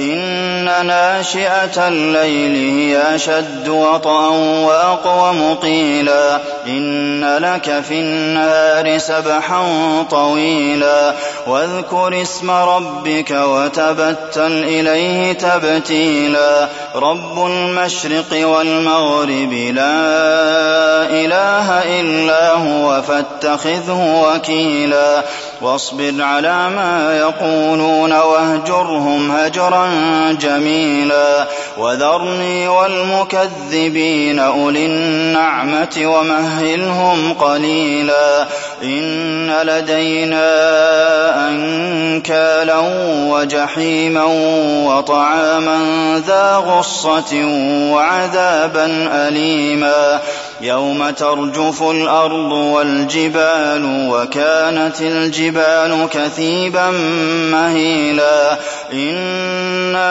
إن ناشئة الليل هي أشد وطئا وأقوم قيلا لك في النهار سبحا طويلا واذكر اسم ربك وتبتل إليه تبتيلا رب المشرق والمغرب لا إله إلا هو فاتخذه وكيلا واصبر على ما يقولون واهجرهم هجرا جميلا وذرني والمكذبين أولي النعمة ومهلهم قليلا إن لدينا أنكالا وجحيما وطعاما ذا غصة وعذابا أليما يوم ترجف الأرض والجبال وكانت الجبال كثيبا مهيلا إنا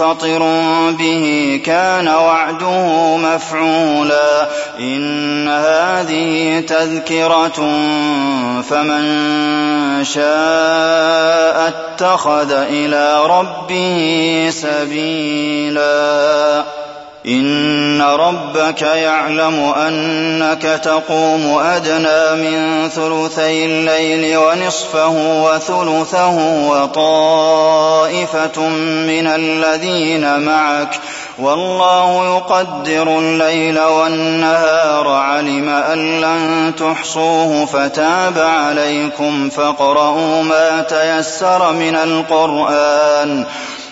منفطر به كان وعده مفعولا. إن هذه تذكرة فمن شاء اتخذ إلى ربه سبيلا. إن ربك يعلم أنك تقوم أدنى من ثلثي الليل ونصفه وثلثه وطائفة من الذين معك والله يقدر الليل والنهار علم أن لن تحصوه فتاب عليكم فاقرؤوا ما تيسر من القرآن